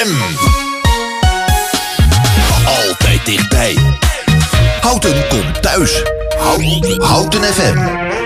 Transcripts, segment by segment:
FM. Altijd dichtbij. Houten komt thuis. Houten FM.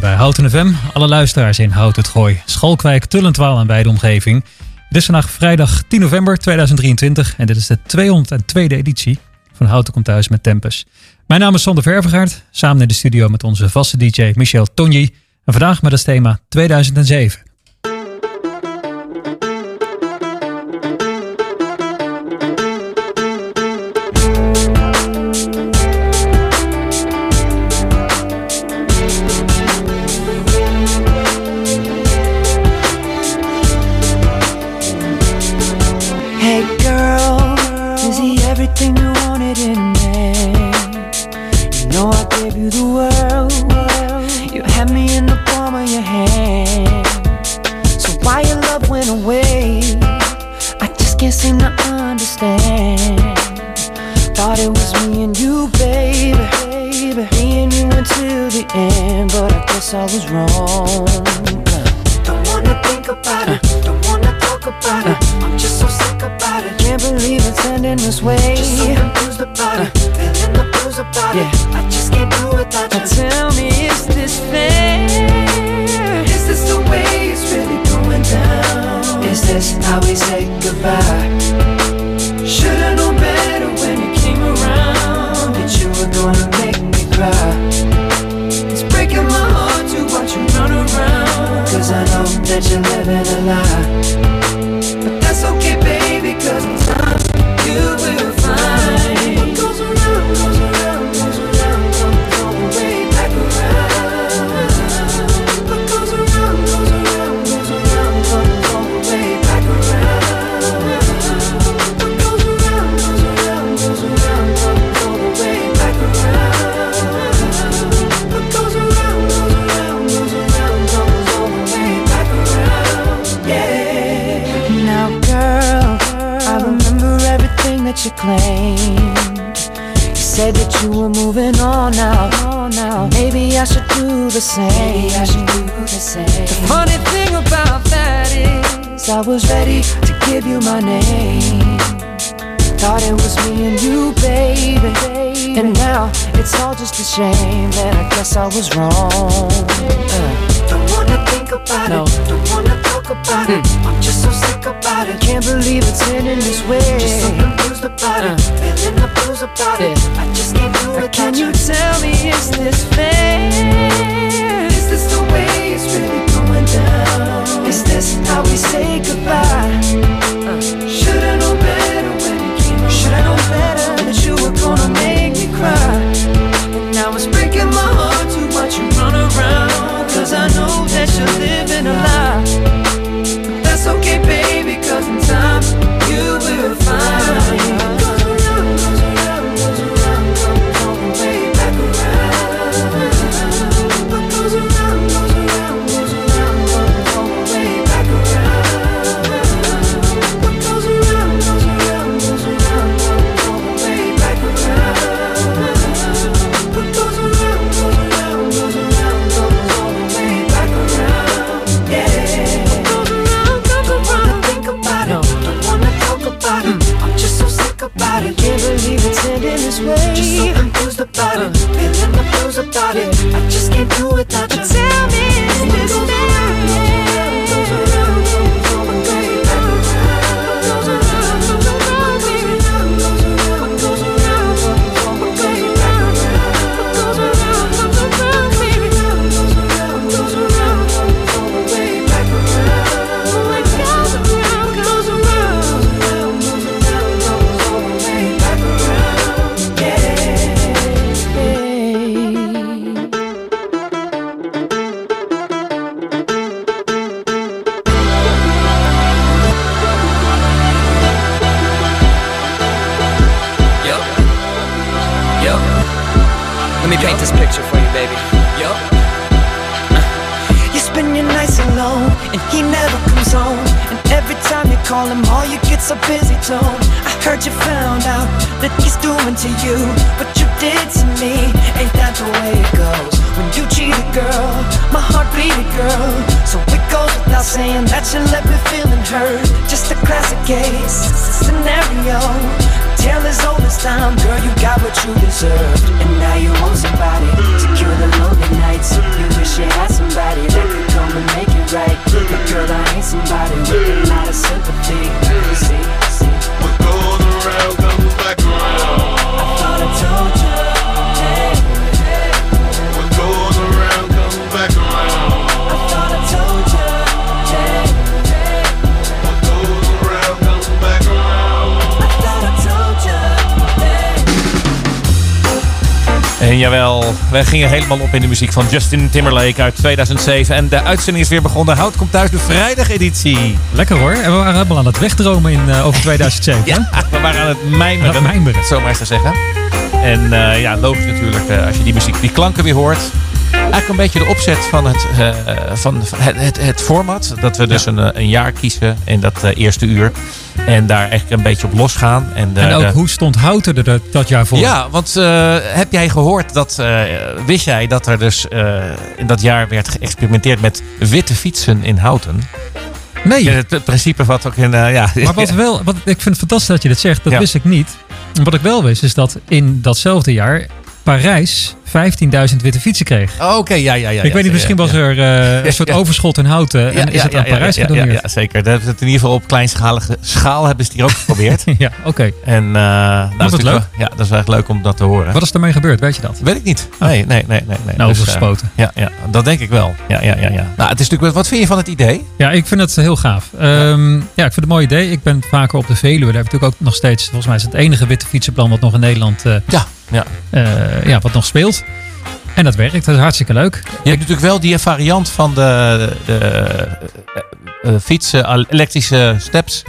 Bij Houten FM. Alle luisteraars in Hout het Gooi, Schalkwijk, Tullentwaal en bij de omgeving. Het is vandaag vrijdag 10 november 2023 en dit is de 202e editie van Houten komt thuis met Tempus. Mijn naam is Sander Vervegaard, samen in de studio met onze vaste DJ Michel Tonji. En vandaag met het thema 2007. What you claimed. You said that you were moving on now. Maybe I should do the same. Maybe I should do the same. The funny thing about that is, I was ready to give you my name. Thought it was me and you, baby. And now it's all just a shame that I guess I was wrong. Uh. Don't wanna think about no. it. Don't wanna talk about mm. it. I'm just so sick about it. Can't believe it's ending this way. Just so confused about uh. it. Feeling the blues about yeah. it. I just can't do it. Can you tell me, is this fair? Is this the way it's really going down? Is this how we say goodbye? Uh. Should've known better when it came around. Should've known better that you were gonna make me cry. And now it's breaking my heart to watch you run around. Cause I know that you're living a lie. Helemaal op in de muziek van Justin Timberlake uit 2007. En de uitzending is weer begonnen. Hout komt thuis, de vrijdageditie. Lekker hoor. En we waren helemaal aan het wegdromen in, eh, over 2007. hè? Ja, we waren aan het mijmeren. Aan het mijmeren. Zo maar eens te zeggen. En eh, ja, logisch natuurlijk eh, als je die muziek, die klanken weer hoort. Eigenlijk een beetje de opzet van het, eh, van het, het, het format. Dat we dus een, eh, een jaar kiezen in dat eh, eerste uur. En daar eigenlijk een beetje op losgaan. En, En ook hoe stond Houten er dat, dat jaar voor? Ja, want heb jij gehoord dat, wist jij dat er dus in dat jaar werd geëxperimenteerd met witte fietsen in Houten? Nee. Het, het principe wat ook in, ja. Maar wat wel, wat, ik vind het fantastisch dat je dit zegt. Dat Ja. wist ik niet. En Wat ik wel wist is dat in datzelfde jaar Parijs 15.000 witte fietsen kreeg. Oh, Oké, ja, ja, ja. ik weet niet, misschien was er eh, een soort overschot in Houten. En is het aan Parijs gedoneerd? ja, zeker. Dat, dat in ieder geval op kleinschalige schaal hebben ze het hier ook geprobeerd. Ja, oké. En uh, nou, het is wel- Ja, dat is echt leuk om dat te horen. Wat is ermee gebeurd? Weet je dat? Weet ik niet. Nee, nee, nee, nee. nee. Nou, Dus, overgespoten. eh, ja, ja, dat denk ik wel. Ja, ja, ja, ja. Nou, het is natuurlijk, wat vind je van het idee? Ja, ik vind het heel gaaf. Ehm, ja, ik vind het een mooi idee. Ik ben vaker op de Veluwe. Daar heb ik natuurlijk ook nog steeds, volgens mij is het enige witte fietsenplan wat nog in Nederland Ja, ja. eh, ja, wat nog speelt. En dat werkt. Dat is hartstikke leuk. Je hebt natuurlijk wel die variant van de, de, eh, eh, fietsen, elektrische steps,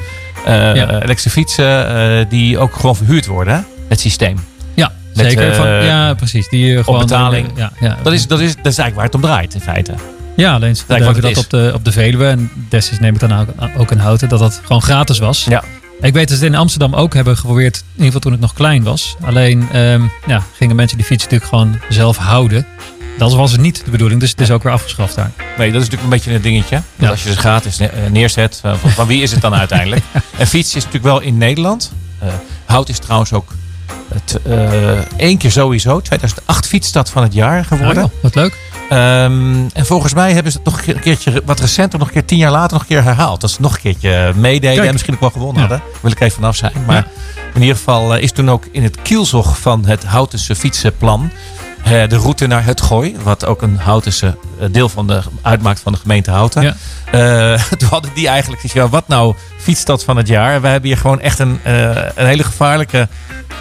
Ja. elektrische fietsen, die ook gewoon verhuurd worden, hè? het systeem. Ja, Met, zeker. Van, ja, precies. Die gewoon betaling. Ja, ja. Dat is, dat, is, dat is eigenlijk waar het om draait in feite. ja, alleen het dat op de, op de Veluwe. En destijds neem ik dan ook, ook in houten dat dat gewoon gratis was. Ja. Ik weet dat ze het in Amsterdam ook hebben geprobeerd, in ieder geval toen het nog klein was. Alleen ehm, ja, gingen mensen die fiets natuurlijk gewoon zelf houden. Dat was niet de bedoeling, dus het is ook weer afgeschaft daar. Nee, dat is natuurlijk een beetje een dingetje. Dat Ja. als je ze gratis eh, neerzet, eh, van, van wie is het dan uiteindelijk? En fiets is natuurlijk wel in Nederland. Eh, hout is trouwens ook het, één keer sowieso, 2008 fietsstad van het jaar geworden. Oh, wat leuk. Ehm, en volgens mij hebben ze het nog een keertje, wat recenter, nog een keer tien jaar later nog een keer herhaald. Dat ze nog een keertje meededen Kijk. en misschien ook wel gewonnen Ja. hadden. Daar wil ik even vanaf zijn. Maar in ieder geval eh, is toen ook in het kielzog van het Houtense fietsenplan eh, de route naar het Gooi, wat ook een Houtense eh, deel van de, uitmaakt van de gemeente Houten. Ja. Eh, toen hadden die eigenlijk gezegd, ja, wat nou fietsstad van het jaar? Wij hebben hier gewoon echt een, eh, een hele gevaarlijke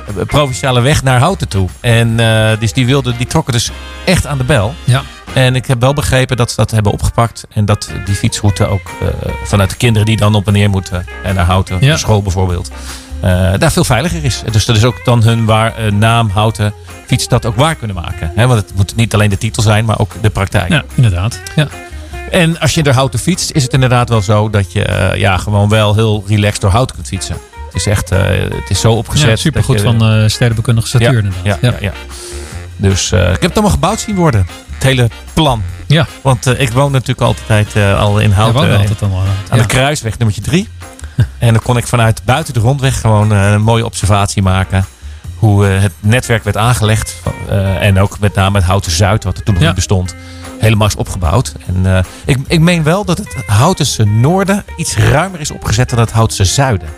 eh, provinciale weg naar Houten toe. En eh, dus die, wilden, die trokken dus echt aan de bel. Ja. En ik heb wel begrepen dat ze dat hebben opgepakt. En dat die fietsroute ook eh, vanuit de kinderen die dan op en neer moeten. En naar Houten, Ja. school bijvoorbeeld. Eh, daar veel veiliger is. Dus dat is ook dan hun waar, eh, naam Houten fietsstad ook waar kunnen maken. Hè, want het moet niet alleen de titel zijn, maar ook de praktijk. Ja, inderdaad. Ja. En als je door Houten fietst, is het inderdaad wel zo dat je eh, ja, gewoon wel heel relaxed door Houten kunt fietsen. Het is echt, het is zo opgezet. Ja, supergoed dat je- van eh stedenbekundige statuur ja, ja, ja. Dus ik heb het allemaal gebouwd zien worden. Het hele plan. Ja. Want ik woon natuurlijk altijd al in Houten. eh, altijd wel. aan Ja. de kruisweg nummertje 3. en dan kon ik vanuit buiten de rondweg gewoon eh, een mooie observatie maken. Hoe eh, het netwerk werd aangelegd. eh, en ook met name het Houten Zuid, wat er toen nog Ja. niet bestond. Helemaal is opgebouwd. En ik, ik meen wel dat het Houtense Noorden iets ruimer is opgezet dan het Houtense Zuiden.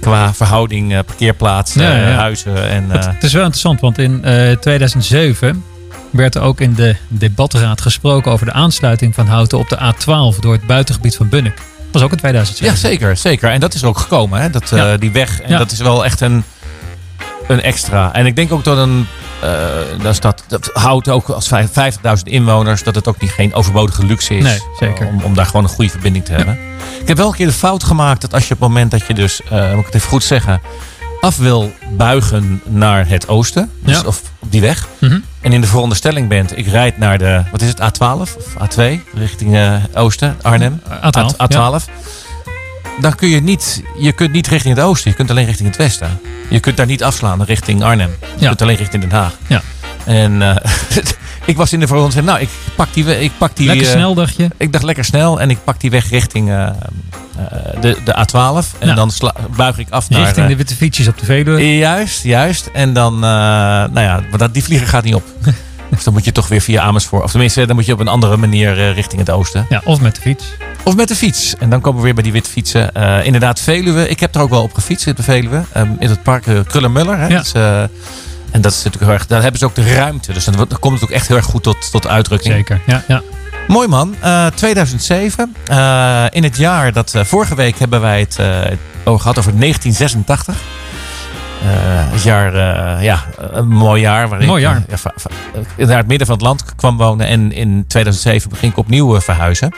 Qua verhouding, eh, parkeerplaatsen, Ja, ja, ja. huizen en... Het, het is wel interessant, want in eh, 2007 werd er ook in de debatraad gesproken over de aansluiting van Houten op de A12 door het buitengebied van Bunnik. Dat was ook in 2007. Ja, zeker, zeker. En dat is er ook gekomen, hè? Dat, eh, Ja. die weg. En Ja. dat is wel echt een, een extra. En ik denk ook dat een. eh dat, dat, dat houdt ook als vijf- 50.000 inwoners. dat het ook niet geen overbodige luxe is. Nee, zeker. Om, om daar gewoon een goede verbinding te hebben. Ik heb wel een keer de fout gemaakt dat als je op het moment dat je dus. eh moet ik het even goed zeggen. af wil buigen naar het oosten. Dus Ja. of op die weg. Mhm. En in de veronderstelling bent. ik rijd naar de. wat is het? A12 of A2 richting eh, oosten, Arnhem. A12. A- A12. Dan kun je niet, je kunt niet richting het oosten, je kunt alleen richting het westen. Je kunt daar niet afslaan richting Arnhem. Je Ja. kunt alleen richting Den Haag. Ja. En eh, ik was in de veronderstelling, nou, ik pak die, ik pak die. Lekker eh, snel, dacht je? Ik dacht lekker snel en ik pak die weg richting eh, eh, de, de A12. En dan sla- buig ik af naar. Richting de witte fietsjes op de Veluwe. Juist, juist. En dan, nou ja, dat, die vlieger gaat niet op. dus dan moet je toch weer via Amersfoort. Of tenminste, dan moet je op een andere manier richting het oosten. Ja, of met de fiets. Of met de fiets. En dan komen we weer bij die witte fietsen. Inderdaad, Veluwe. Ik heb er ook wel op gefietst in de Veluwe. Ehm, in het park uh, Krullenmuller. Hè. Ja. En dat is natuurlijk heel erg, daar hebben ze ook de ruimte. Dus dan, komt het ook echt heel erg goed tot, tot uitdrukking. Zeker. Ja, ja. Mooi man. Eh, 2007. Eh, in het jaar dat... eh, vorige week hebben wij het eh, over gehad over 1986. Eh, het jaar, eh, ja, een mooi jaar. Waarin Mooi jaar. eh, ja, eh, naar het midden van het land kwam wonen. En in 2007 ging ik opnieuw eh, verhuizen.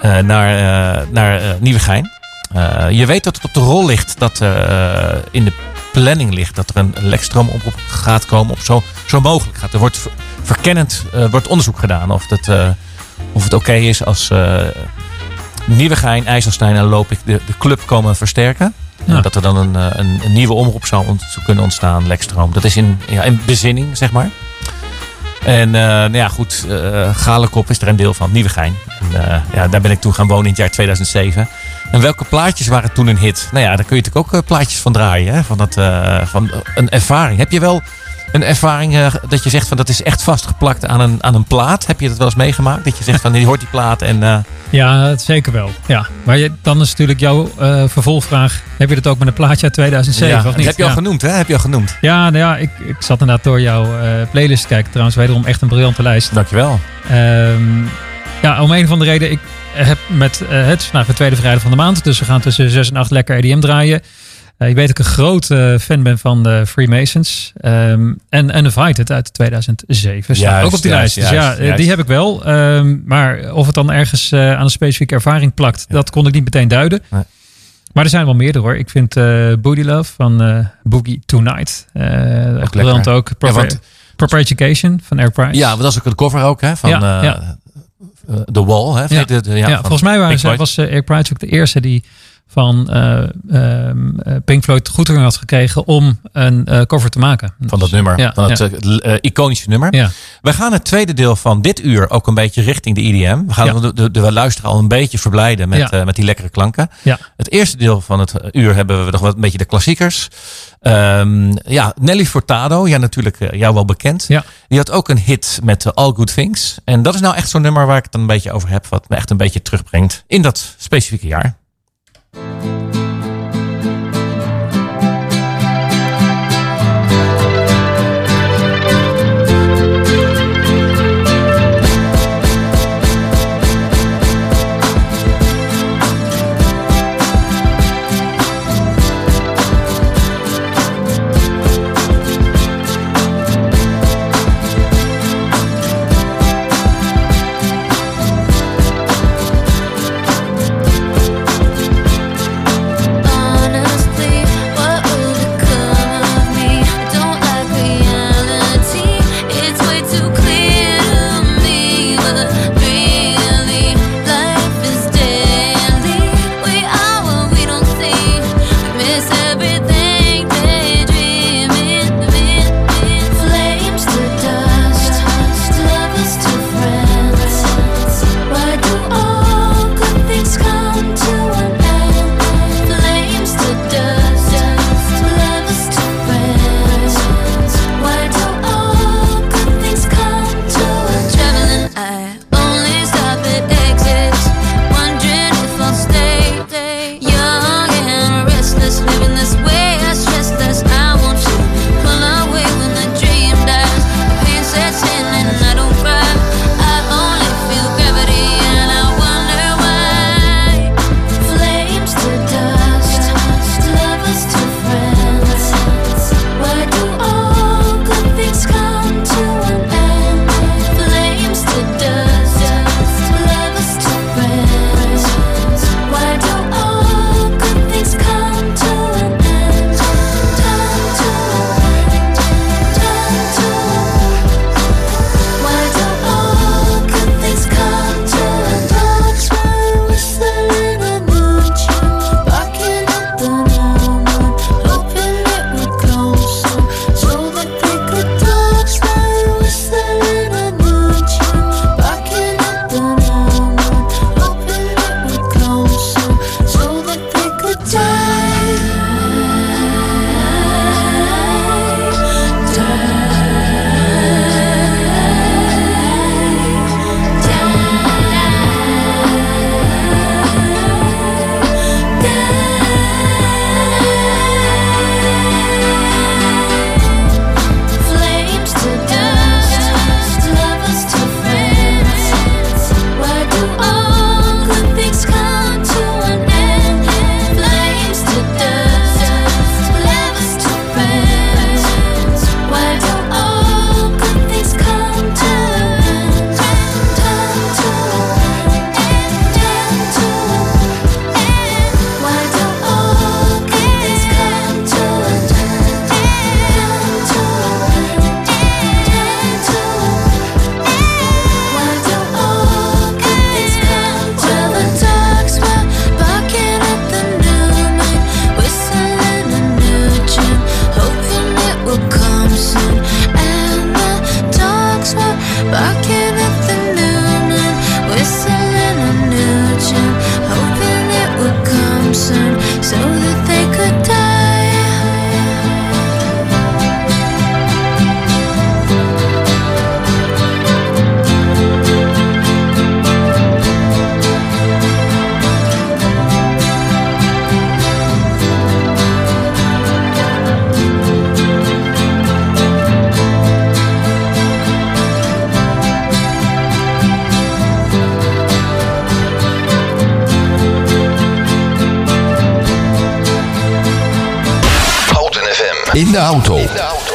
eh, naar, eh, naar eh, Nieuwegein. Eh, je weet dat het op de rol ligt. Dat eh, in de planning ligt. Dat er een lekstroomomroep gaat komen. Op zo, zo mogelijk gaat. Er wordt ver- verkennend eh, wordt onderzoek gedaan. Of, dat, eh, of het oké is als eh Nieuwegein, IJsselstein en Loop ik de, de club komen versterken. Ja. Dat er dan een, een, een nieuwe omroep zou, ont- zou kunnen ontstaan, Lekstroom. Dat is in, ja, in bezinning, zeg maar. En eh, nou ja, goed, eh Galenkop is er een deel van, Nieuwegein. En, eh, ja, daar ben ik toen gaan wonen in het jaar 2007. En welke plaatjes waren toen een hit? Nou ja, daar kun je natuurlijk ook plaatjes van draaien. Hè? Van, dat, van een ervaring. Heb je wel een ervaring eh, dat je zegt van dat is echt vastgeplakt aan een, aan een plaat? Heb je dat wel eens meegemaakt? Dat je zegt van je hoort die plaat en... eh, Ja, zeker wel. Ja. Maar je, dan is natuurlijk jouw eh, vervolgvraag. Heb je dat ook met een plaatje uit 2007 ja, of niet? heb je al ja. genoemd, hè? Heb je al genoemd. Ja, nou ja ik, ik zat inderdaad door jouw playlist te kijken. Trouwens, wederom echt een briljante lijst. Dankjewel. Ehm, ja, om een van de reden. Ik heb met het vandaag de tweede vrijdag van de maand. Dus we gaan tussen 6 en 8 lekker EDM draaien. Eh, je weet dat ik een groot eh, fan ben van de Freemasons. Ehm, en Uninvited uit 2007. Staat Juist, ook op die juist, lijst. Dus juist, ja, eh, die heb ik wel. Ehm, maar of het dan ergens aan een specifieke ervaring plakt, dat kon ik niet meteen duiden. Nee. Maar er zijn wel meerdere hoor. Ik vind Booty Love van Boogie Tonight. echt briljant ook. Proper, Education van Air Price. Ja, want dat is ook de cover ook, hè? Van Ja, ja. The Wall, hè? Ja. De, de- ja, Ja, van volgens mij waren ze, was uh, Eric Price ook de eerste die van uh, Pink Floyd goedkeuring had gekregen om een eh, cover te maken. Van dat nummer, ja, van het iconische nummer. We gaan het tweede deel van dit uur ook een beetje richting de IDM. We gaan de, de, de luisteraar al een beetje verblijden met, met die lekkere klanken. Het eerste deel van het uur hebben we nog wat een beetje de klassiekers. Ehm, ja, Nelly Furtado, ja, natuurlijk jou wel bekend. Ja. Die had ook een hit met All Good Things. En dat is nou echt zo'n nummer waar ik het dan een beetje over heb. Wat me echt een beetje terugbrengt in dat specifieke jaar.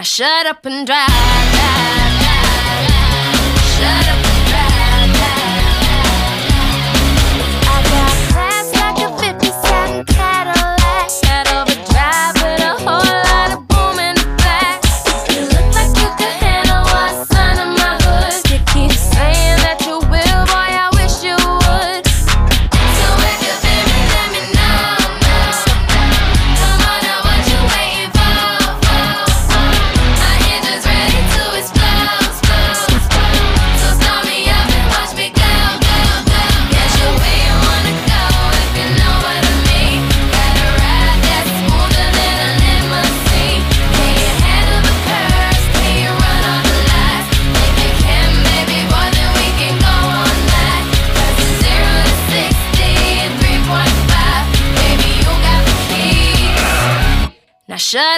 Now shut up and drive, drive,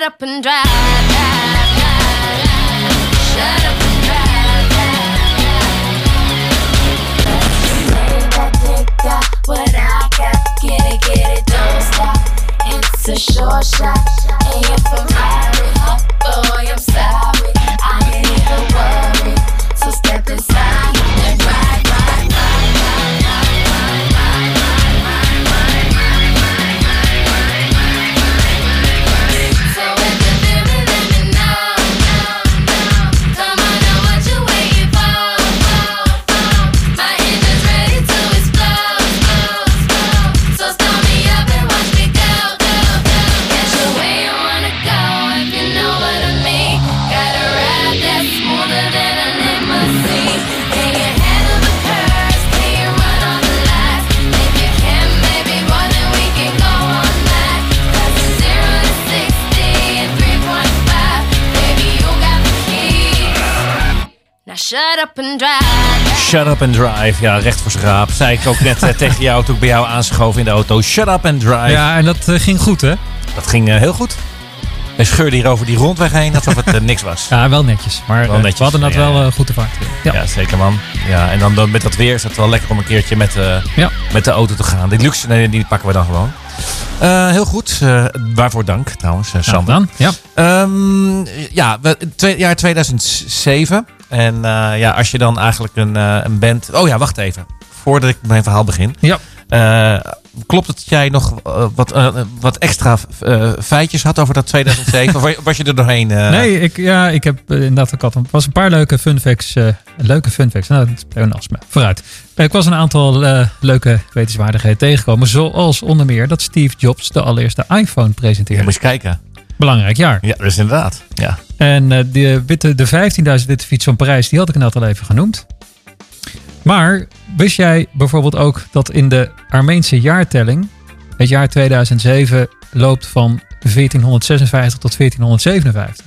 up and drive, up and drive. Shut up and drive. Ja, recht voor zijn raap. Zei ik ook net eh, tegen jou toen ik bij jou aanschoven in de auto. Shut up and drive. Ja, en dat eh, ging goed, hè? Dat ging eh, heel goed. Hij scheurde hier over die rondweg heen alsof het niks was. Ja, wel netjes. Maar Wel netjes, we hadden dat ja, wel goed te vaart. Ja. Ja, zeker man. Ja, en dan, dan met dat weer is het wel lekker om een keertje met, eh, Ja. met de auto te gaan. Die luxe, nee, die pakken we dan gewoon. Eh, heel goed. Eh, waarvoor dank trouwens, Nou, Sander. dan. Ja. Ehm, ja, we, twee, jaar 2007. En eh, ja, als je dan eigenlijk een, eh, een band... Oh ja, wacht even. Voordat ik mijn verhaal begin. Ja. Eh, klopt het dat jij nog wat, wat extra feitjes had over dat 2007? of was je er doorheen? Nee, ik, ja, ik heb inderdaad ook. Er was een paar leuke fun facts. leuke fun facts. Nou, dat is pleonasme. Vooruit. Ik was een aantal leuke wetenswaardigheden tegengekomen. Zoals onder meer dat Steve Jobs de allereerste iPhone Ja, presenteerde. moet je kijken. Belangrijk jaar. Ja, is inderdaad. Ja. En eh, de, witte, de 15.000 witte fiets van Parijs, die had ik net al even genoemd. Maar wist jij bijvoorbeeld ook dat in de Armeense jaartelling het jaar 2007 loopt van 1456 tot 1457?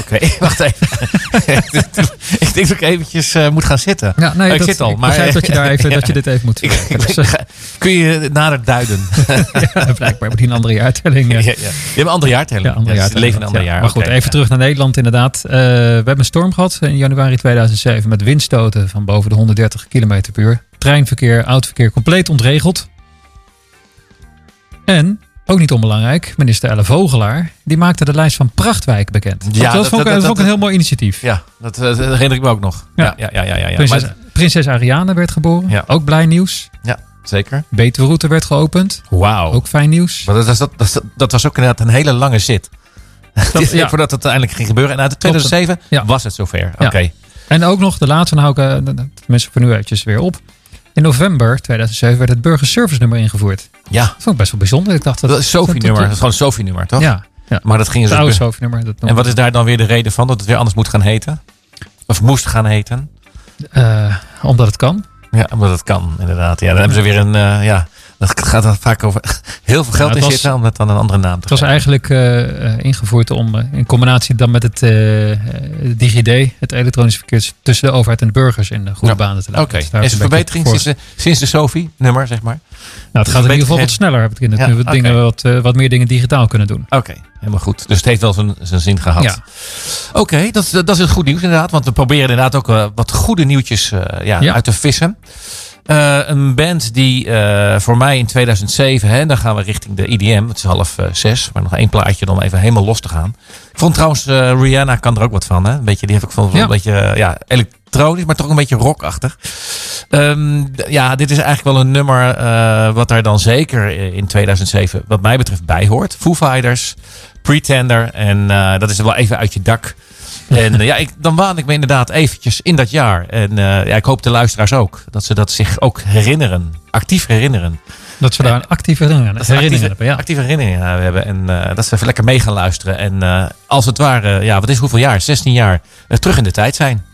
Oké, wacht even. ik denk dat ik eventjes eh, moet gaan zitten. Ja, nee, ik dat- zit al. Ik maar begrijp dat je, daar even, dat je dit even moet Ik- verwerken. ik- Dus, Kun je nader duiden? ja, blijkbaar moet hij een andere jaartelling. ja, ja. Je hebt een ander jaartelling. Ja, leven een ander jaar. Maar goed, even terug naar Nederland inderdaad. Eh, we hebben een storm gehad in januari 2007 met windstoten van boven de 130 km per uur. Treinverkeer, autoverkeer compleet ontregeld. En, ook niet onbelangrijk, minister Elle Vogelaar, die maakte de lijst van prachtwijken bekend. Ja, dat, dat- vond ik, dat- dat vond ik dat- een heel mooi initiatief. Ja, dat, eh, dat herinner ik me ook nog. Ja, Ja. ja, ja, ja. ja, ja. Prinses, Maar- prinses Ariane werd geboren, Ja. ook blij nieuws. ja zeker. Betuweroute werd geopend, Wauw. ook fijn nieuws. Maar dat, was- dat, dat, dat was ook inderdaad een hele lange zit. Dat- ja. Voordat het uiteindelijk ging gebeuren. En uit 2007 Ja. was het zover. Ja. Oké. En ook nog, de laatste nou hou ik, uh, tenminste voor nu eventjes weer op. In november 2007 werd het burgerservice nummer ingevoerd. Ja, Dat vond ik best wel bijzonder. Ik dacht dat, dat is Sophie-nummer. Dat is gewoon Sophie-nummer, toch? Ja, ja. Maar dat ging het dus... oude Sophie-nummer. dat en wat is daar dan weer de reden van? Dat het weer anders moet gaan heten? Of moest gaan heten? Eh, omdat het kan. Ja, omdat het kan, inderdaad. Ja, dan hebben ze weer een... eh, ja, dat gaat er vaak over heel veel geld in was- zitten om het dan een andere naam te Het was geven. eigenlijk eh, eh, ingevoerd om eh, in combinatie dan met het eh, DigiD, het elektronisch verkeer tussen de overheid en de burgers in de goede Ja. banen te Oké, leiden. Dus is een verbetering sinds de, sinds de Sophie-nummer, zeg maar? Nou, het gaat in ieder geval wat sneller. Heb ik in het Ja, nu wat, dingen, wat, wat meer dingen digitaal kunnen doen. Oké, helemaal goed. Dus het heeft wel zijn, zijn zin gehad. Ja. Oké, dat, is- dat is het goed nieuws inderdaad. Want we proberen inderdaad ook wat goede nieuwtjes ja, Ja. uit te vissen. Eh, een band die eh, voor mij in 2007, hè, dan gaan we richting de EDM. Het is half eh, zes, maar nog één plaatje om even helemaal los te gaan. Ik vond trouwens, Rihanna kan er ook wat van. Hè? Een beetje, die heb ik Ja. een beetje ja, elektronisch, maar toch een beetje rockachtig. D- ja, dit is eigenlijk wel een nummer wat daar dan zeker in 2007 wat mij betreft bij hoort. Foo Fighters, Pretender en dat is wel even uit je dak. En eh, ja, ik, dan waan ik me inderdaad eventjes in dat jaar. En eh, ja, ik hoop de luisteraars ook. Dat ze dat zich ook herinneren. Actief herinneren. Dat ze daar een actieve herinnering, Dat actieve, hebben. Ja. actieve herinneringen aan hebben. En eh, dat ze even lekker mee gaan luisteren. En eh, als het ware, ja, wat is hoeveel jaar? 16 jaar. terug in de tijd zijn.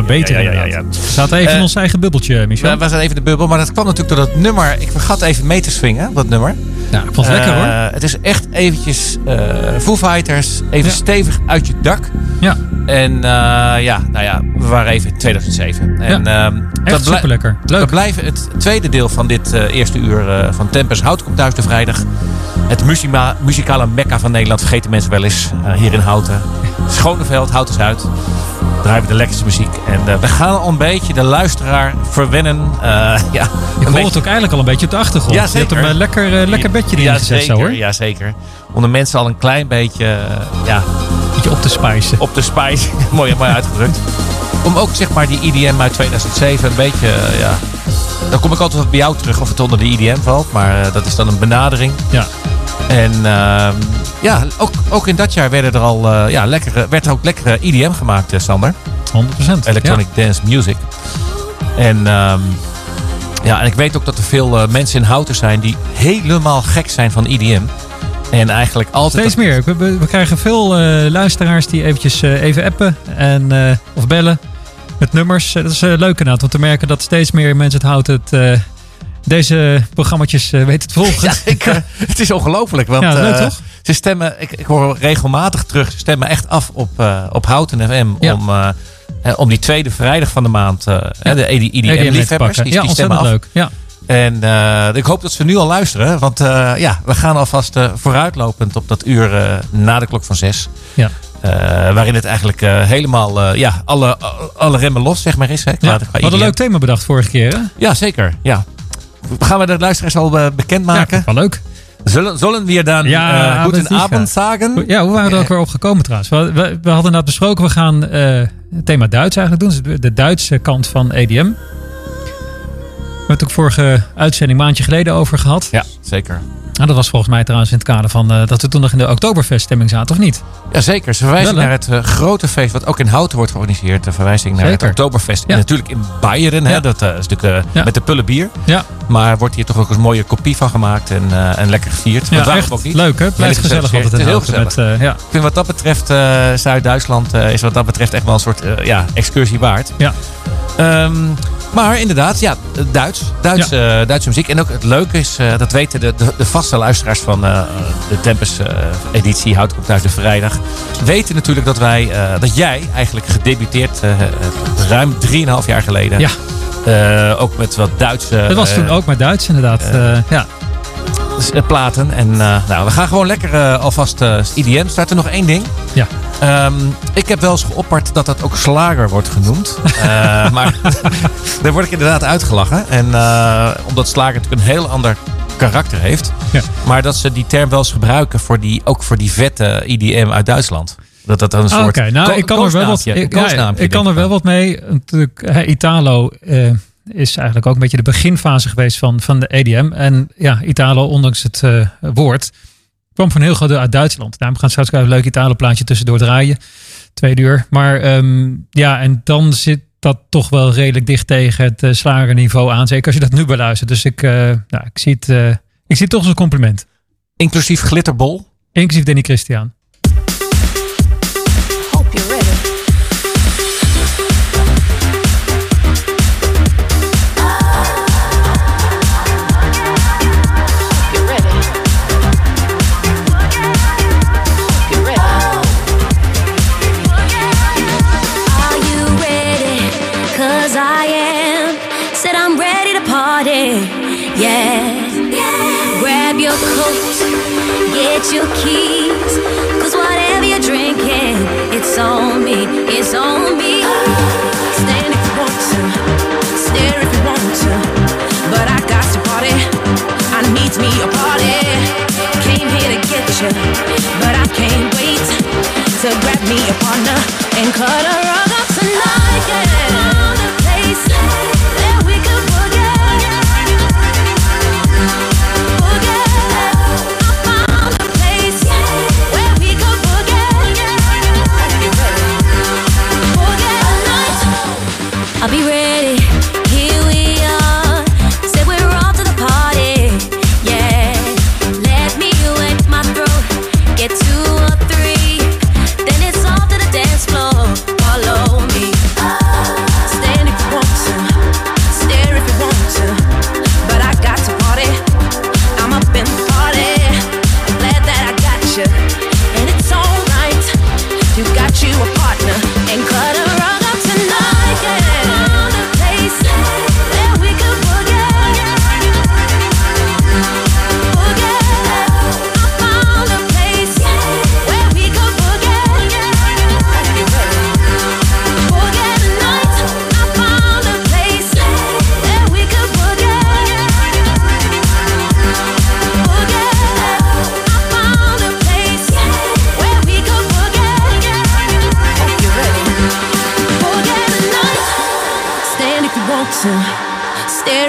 Ja, beter Ja, ja, ja, ja. We zaten even in Eh, ons eigen bubbeltje, Michel. We, we zijn even de bubbel, maar dat kwam natuurlijk door dat nummer. Ik vergat even mee te swingen, dat nummer. ja, ik vond het lekker Eh, hoor. Het is echt eventjes eh Foo Fighters, even Ja. stevig uit je dak. Ja, En ja, nou ja, we waren even in 2007. En ehm, echt dat blij- super lekker. We Leuk. blijven het tweede deel van dit eerste uur van Tempers Hout komt thuis de vrijdag. Het muzima- muzikale mekka van Nederland vergeten mensen wel eens. hier in Houten. Schoneveld, Houten Zuid. Draaien we de lekkerste muziek. En eh, we gaan al een beetje de luisteraar verwennen. Eh, ja, Ik hoor beetje- het ook eigenlijk al een beetje op de achtergrond. Ja, Je hebt hem zeker. een lekker, eh, lekker bedje erin ja, gezet zeker, zo hoor. Ja, zeker. Om de mensen al een klein beetje eh, ja, Beetje op te spijzen. op de spijs. mooi, mooi uitgedrukt. Om ook zeg maar die IDM uit 2007 een beetje, eh, ja... Dan kom ik altijd wat bij jou terug of het onder de IDM valt. Maar eh, dat is dan een benadering. Ja. En ehm, ja, ook, ook in dat jaar werden er al, eh, ja, lekkere, werd er ook lekkere IDM gemaakt, eh, Sander. 100%. Electronic Dance Music. En, ehm, ja, en ik weet ook dat er veel eh, mensen in Houten zijn die helemaal gek zijn van IDM. En eigenlijk altijd... Steeds meer. We, we- we krijgen veel eh, luisteraars die eventjes eh, even appen en, eh, of bellen met nummers. Eh, Dat is eh, leuk inderdaad, om te merken dat steeds meer mensen het houdt het, eh, deze programma's eh, weten te volgen. Ja, zeker. Het is ongelooflijk. Want Ja, leuk eh, toch? ze stemmen, ik, ik hoor regelmatig terug, ze stemmen echt af op, eh, op Houten FM. Ja. Om, eh, eh, om die tweede vrijdag van de maand, eh, de EDM-liefhebbers, pakken. die, ja, die stemmen af. leuk. Ja. En eh, ik hoop dat ze nu al luisteren. Want eh, ja, we gaan alvast eh, vooruitlopend op dat uur eh, na de klok van zes. Ja. Eh, waarin het eigenlijk eh, helemaal, eh, ja, alle, alle remmen los zeg maar is. Hè, qua, Ja. qua We hadden een IDM. leuk thema bedacht vorige keer. Hè? Ja, zeker. Ja. Gaan we de luisteraars al eh, bekendmaken? Ja, wel leuk. Zullen, zullen we dan Ja, Liga. Abend sagen? Ja, hoe waren we er ook weer op gekomen trouwens? We, we, we hadden inderdaad besproken, we gaan eh, het thema Duits eigenlijk doen. Dus de Duitse kant van EDM. We hebben het ook vorige uitzending een maandje geleden over gehad. Ja, zeker. Nou, dat was volgens mij trouwens in het kader van eh, dat we toen nog in de Oktoberfeststemming zaten, of niet? Ja, zeker. Ze verwijzen naar het eh, grote feest wat ook in Houten wordt georganiseerd. De verwijzing naar Zeker. het Oktoberfest. Ja. En natuurlijk in Bayern. Hè, dat eh, is natuurlijk Ja. met de pullen bier. Ja, Maar wordt hier toch ook een mooie kopie van gemaakt en, en lekker gevierd. ja echt ook niet? leuk hè? Blijft gezellig altijd. in heel Met, eh, ja. Ik vind wat dat betreft, Zuid-Duitsland is wat dat betreft echt wel een soort ja, excursie waard. Ja. Ehm, maar inderdaad, ja, Duits. Duits eh, Duitse muziek. En ook het leuke is, eh, dat weten de, de, de vaste luisteraars van eh, de Tempest-editie, Hout komt thuis de vrijdag, weten natuurlijk dat wij, dat jij eigenlijk gedebuteerd ruim 3,5 jaar geleden. Ja. Ook met wat Duitse Dat was toen ook met Duits inderdaad. ja. platen. En nou, we gaan gewoon lekker alvast IDM starten. Nog één ding. Ja. Ehm, ik heb wel eens geopperd dat dat ook slager wordt genoemd. Eh, maar daar word ik inderdaad uitgelachen. En eh, omdat slager natuurlijk een heel ander karakter heeft. Ja. Maar dat ze die term wel eens gebruiken voor die, ook voor die vette IDM uit Duitsland. Dat dat dan een Ah, soort Oké, nou ik kan er wel wat, ik, ja, koosnaampje, ik kan er wel wat mee. Natuurlijk, Italo eh, is eigenlijk ook een beetje de beginfase geweest van, van de EDM. En ja, Italo, ondanks het woord, kwam van heel groot deel uit Duitsland. Daarom gaan we straks een leuk Italo plaatje tussendoor draaien. Tweede uur. Maar ehm, ja, en dan zit dat toch wel redelijk dicht tegen het uh, slagerniveau aan. Zeker als je dat nu beluistert. Dus ik, eh, nou, ik, zie het, eh, ik zie het toch als een compliment. Inclusief glitterbol. Inclusief Danny Christian. Me a partner and cut rug up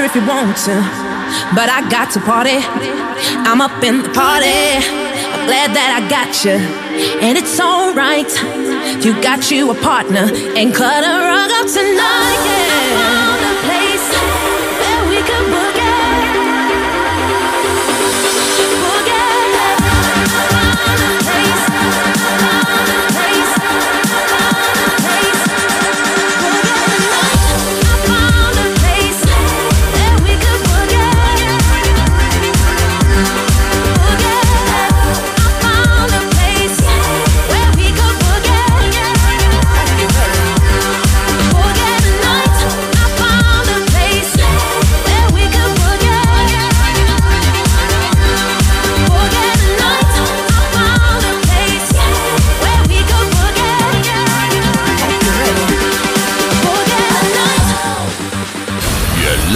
if you want to, but I got to party. I'm up in the party. I'm glad that I got you, and it's alright. You got you a partner, and cut a rug up tonight. Yeah.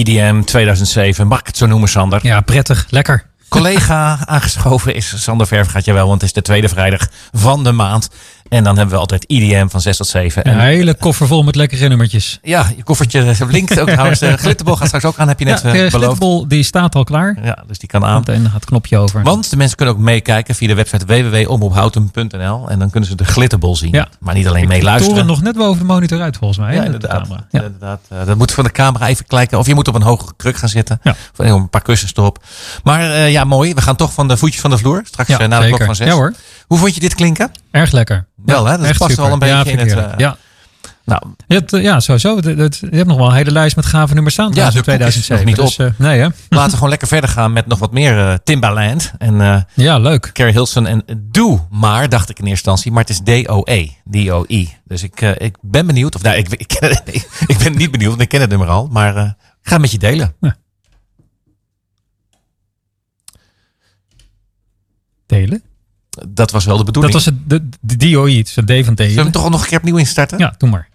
EDM 2007, mag ik het zo noemen, Sander? Ja, prettig. Lekker. Collega aangeschoven is Sander Verf, gaat je wel, want het is de tweede vrijdag van de maand. En dan hebben we altijd EDM van 6 tot 7. Een En hele koffer vol met lekkere nummertjes. ja, je koffertje blinkt ook trouwens. De glitterbol gaat straks ook aan, heb je net de eh, beloofd. glitterbol die staat al klaar. Ja, dus die kan aan. Meteen gaat het knopje over. Want de mensen kunnen ook meekijken via de website www.omroephouten.nl en dan kunnen ze de glitterbol zien. Ja. Maar niet alleen De meeluisteren. toren nog net boven de monitor uit volgens mij. Ja, de inderdaad. camera. Ja. inderdaad. Eh, dat moet van de camera even kijken. Of je moet op een hogere kruk gaan zitten. Ja. Of een paar kussens erop. Maar eh, ja, mooi. We gaan toch van de voetjes van de vloer. Straks Ja, eh, na de klok van zes. Ja hoor. Hoe vond je dit klinken? Erg lekker. Wel, hè? Dat echt past super. wel een beetje ja, in het, eh, ja. Nou, Je hebt, eh, ja, sowieso. Je hebt nog wel een hele lijst met gave nummers staan. Ja, trouwens, de in koek is 2007. nog niet Dus, eh, nee, hè? laten we gewoon lekker verder gaan met nog wat meer Timbaland. En Ja, leuk. Carrie Hilson en Doe Maar, dacht ik in eerste instantie. Maar het is D-O-E. D-O-I. Dus ik, ik ben benieuwd. Of nou, ik, ik, ben niet benieuwd, want ik ken het nummer al. Maar ik ga het met je delen. Delen dat was wel de bedoeling. Dat was het, de, de dioïd, de D van Zullen we hem toch al nog een keer opnieuw instarten? Ja, doe maar.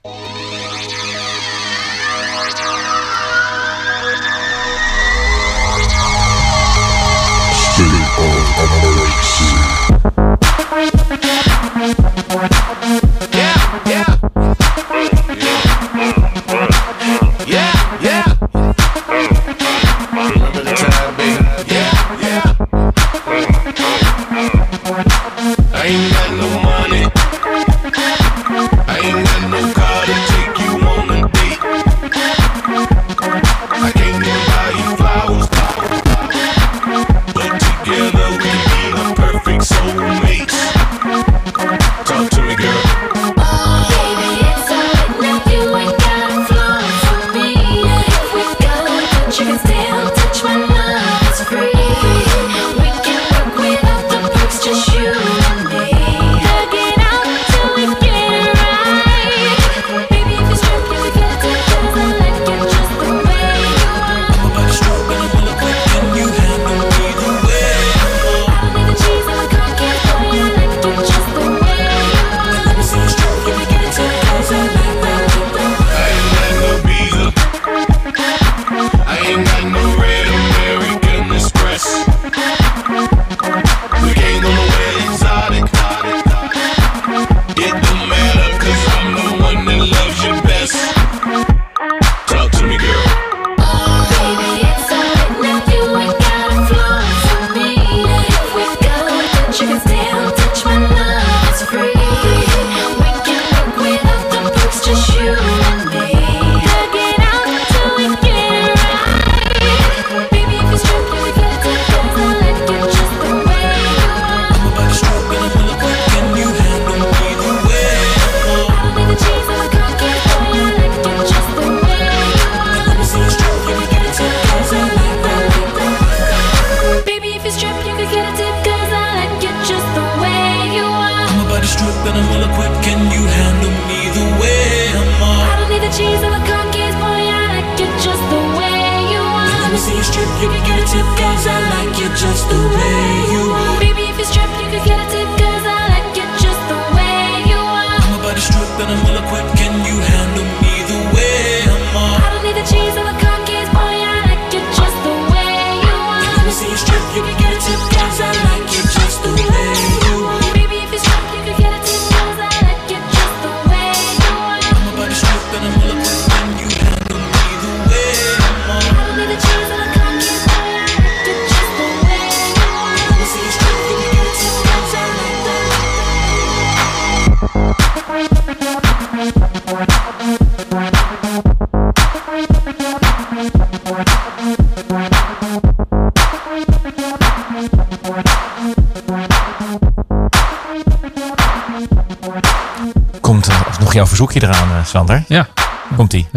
verzoekje eraan, eh, Sander. Ja. Komt-ie.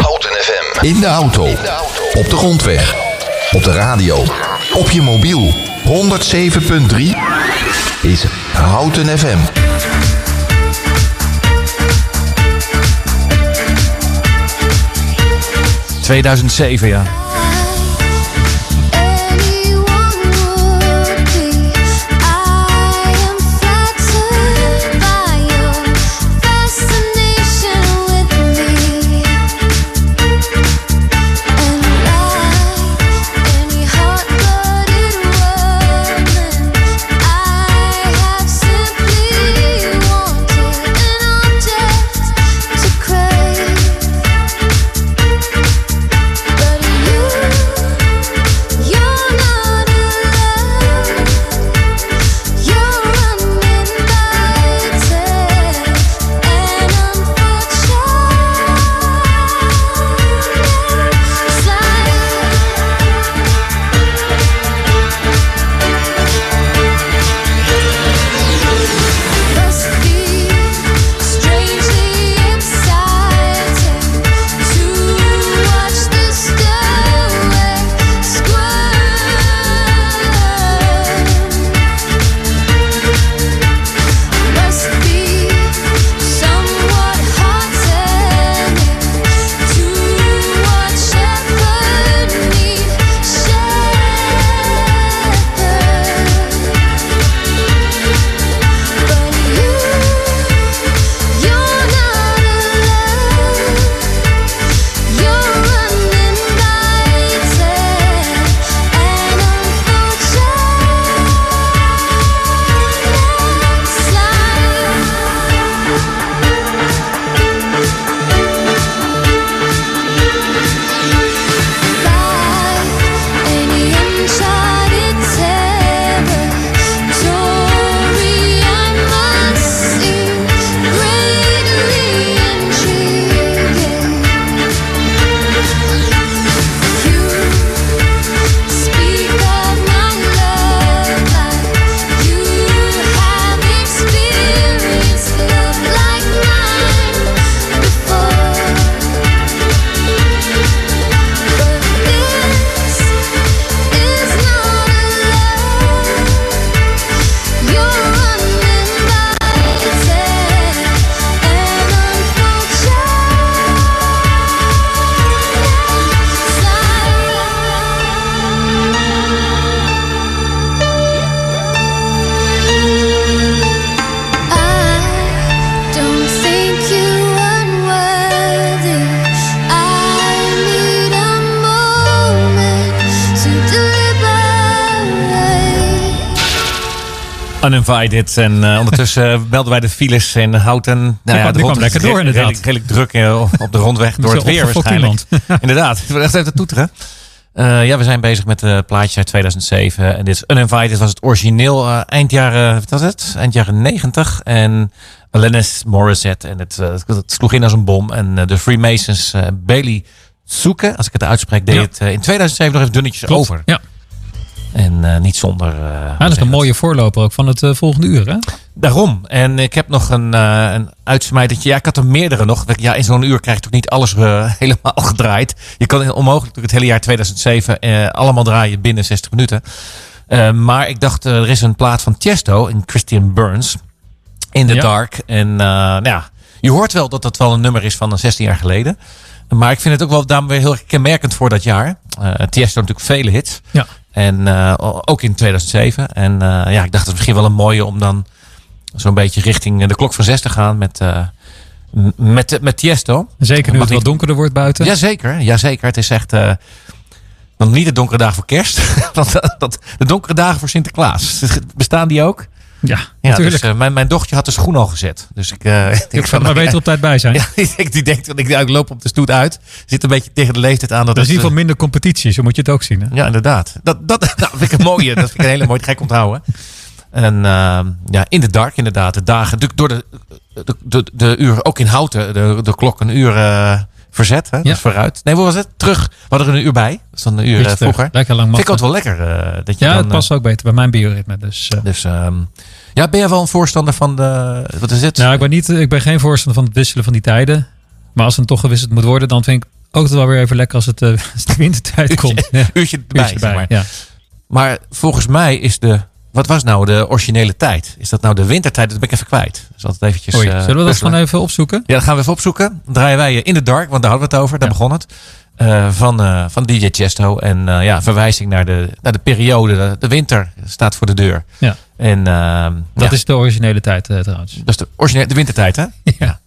Houten FM. In de auto. Op de grondweg. Op de radio. Op je mobiel. 107.3 is Houten FM. ...2007, ja. Uninvited. En eh, ondertussen melden wij de files in Houten. Nou die de kwam lekker door, inderdaad. Redelijk, redelijk druk eh, op de rondweg door het weer waarschijnlijk. Inderdaad, we echt even toeteren. Eh, ja, we zijn bezig met de plaatjes uit 2007. En dit is Uninvited was het origineel eind jaren, wat was het? Eind jaren 90. En Alanis Morissette. En het, het sloeg in als een bom. En de Freemasons Bailey zoeken, als ik het uitspreek, deed Ja. het in 2007 nog even dunnetjes Klopt. over. Ja. En eh, niet zonder... eh, Ja, dat is een mooie voorloper ook van het eh, volgende uur, hè? Daarom. En ik heb nog een, eh een uitsmijtertje. Ja, ik had er meerdere nog. Ja, in zo'n uur krijg je toch niet alles helemaal gedraaid. Je kan onmogelijk het hele jaar 2007 eh, allemaal draaien binnen 60 minuten. Maar ik dacht, er is een plaat van Tiesto en Christian Burns. In the Ja. Dark. En nou ja, je hoort wel dat dat wel een nummer is van een 16 jaar geleden. Maar ik vind het ook wel daarom weer heel kenmerkend voor dat jaar. Eh Tiesto natuurlijk vele hits. Ja. En eh, ook in 2007. En eh, ja, ik dacht het is misschien wel een mooie om dan zo'n beetje richting de klok van zes te gaan met, eh m- met, met Tiesto. Zeker nu het wat donkerder wordt buiten. Jazeker, jazeker. Het is echt eh, dan niet de donkere dagen voor kerst. want dat, dat, de donkere dagen voor Sinterklaas. Bestaan die ook? Ja, Ja, natuurlijk. dus, eh, mijn, mijn dochtertje had de schoen al gezet. Dus ik, eh, ik ik er maar beter op tijd bij zijn. Ja, die denkt, die denkt want ik, ik loop op de stoet uit. Zit een beetje tegen de leeftijd aan. Dat Er is in ieder geval minder competitie, zo moet je het ook zien. Hè? eh, Ja, inderdaad. Dat, dat nou, vind ik een mooie. dat vind ik een hele mooie. Dat ik onthouden. En ehm, ja, in de dark inderdaad. De dagen, door de, de, de, de uur, ook in Houten, de, de klok een uur eh, verzet. Hè? Ja. Dus vooruit. Nee, hoe was het? Terug. We hadden er een uur bij. Dat is dan een uur eh, vroeger. Lekker lang Vind ik ook wel lekker. eh, dat je Ja, dan, het past ook beter bij mijn bioritme. Dus, eh, eh, dus ehm, ja, ben jij wel een voorstander van de... Wat is het? nou, ik ben, niet, ik ben geen voorstander van het wisselen van die tijden. Maar als het toch gewisseld moet worden, dan vind ik ook wel weer even lekker als het eh, als de wintertijd komt. Ja, uurtje erbij. uurtje zeg erbij, maar. ja. Maar volgens mij is de. Wat was nou de originele tijd? Is dat nou de wintertijd? Dat ben ik even kwijt. Dus altijd eventjes. Oei, eh, zullen we dat puzzelen. gewoon even opzoeken? Ja, dat gaan we even opzoeken. Dan draaien wij eh, In the Dark, want daar hadden we het over. Daar Ja. begon het. Eh, van, van DJ Chesto. En ja, verwijzing naar de, naar de periode. De, de winter staat voor de deur. Ja. En Dat ja, is de originele tijd trouwens. dat is de, originele, de wintertijd, hè? Ja.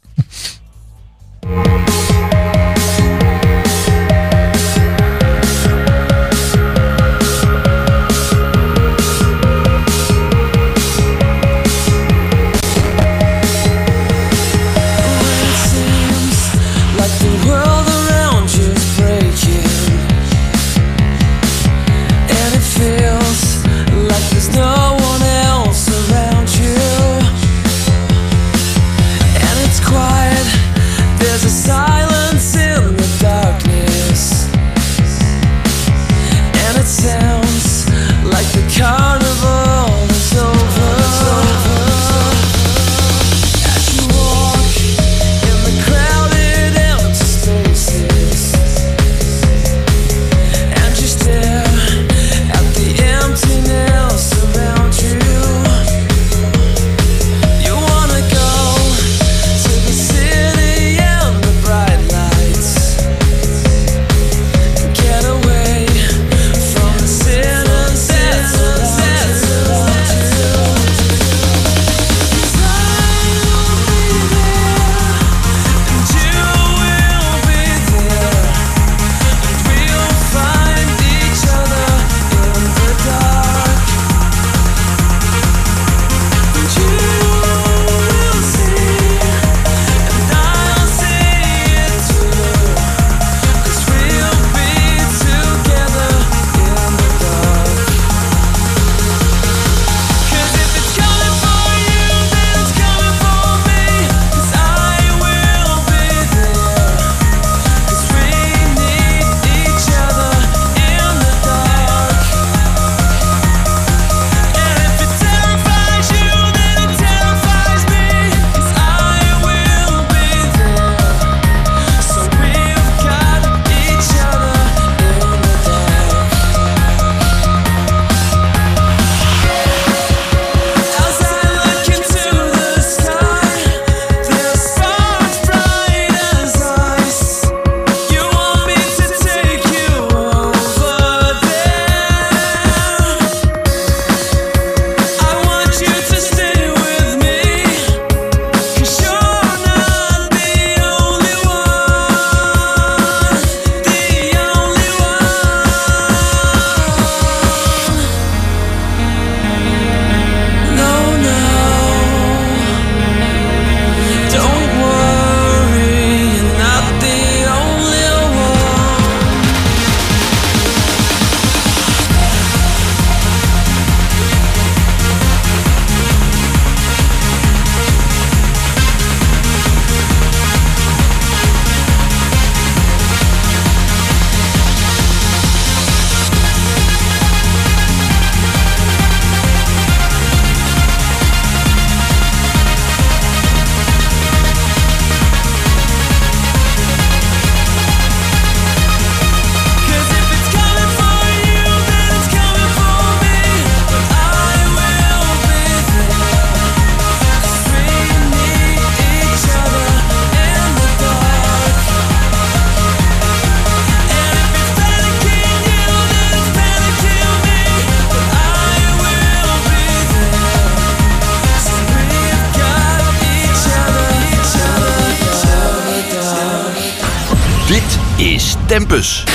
Tempus.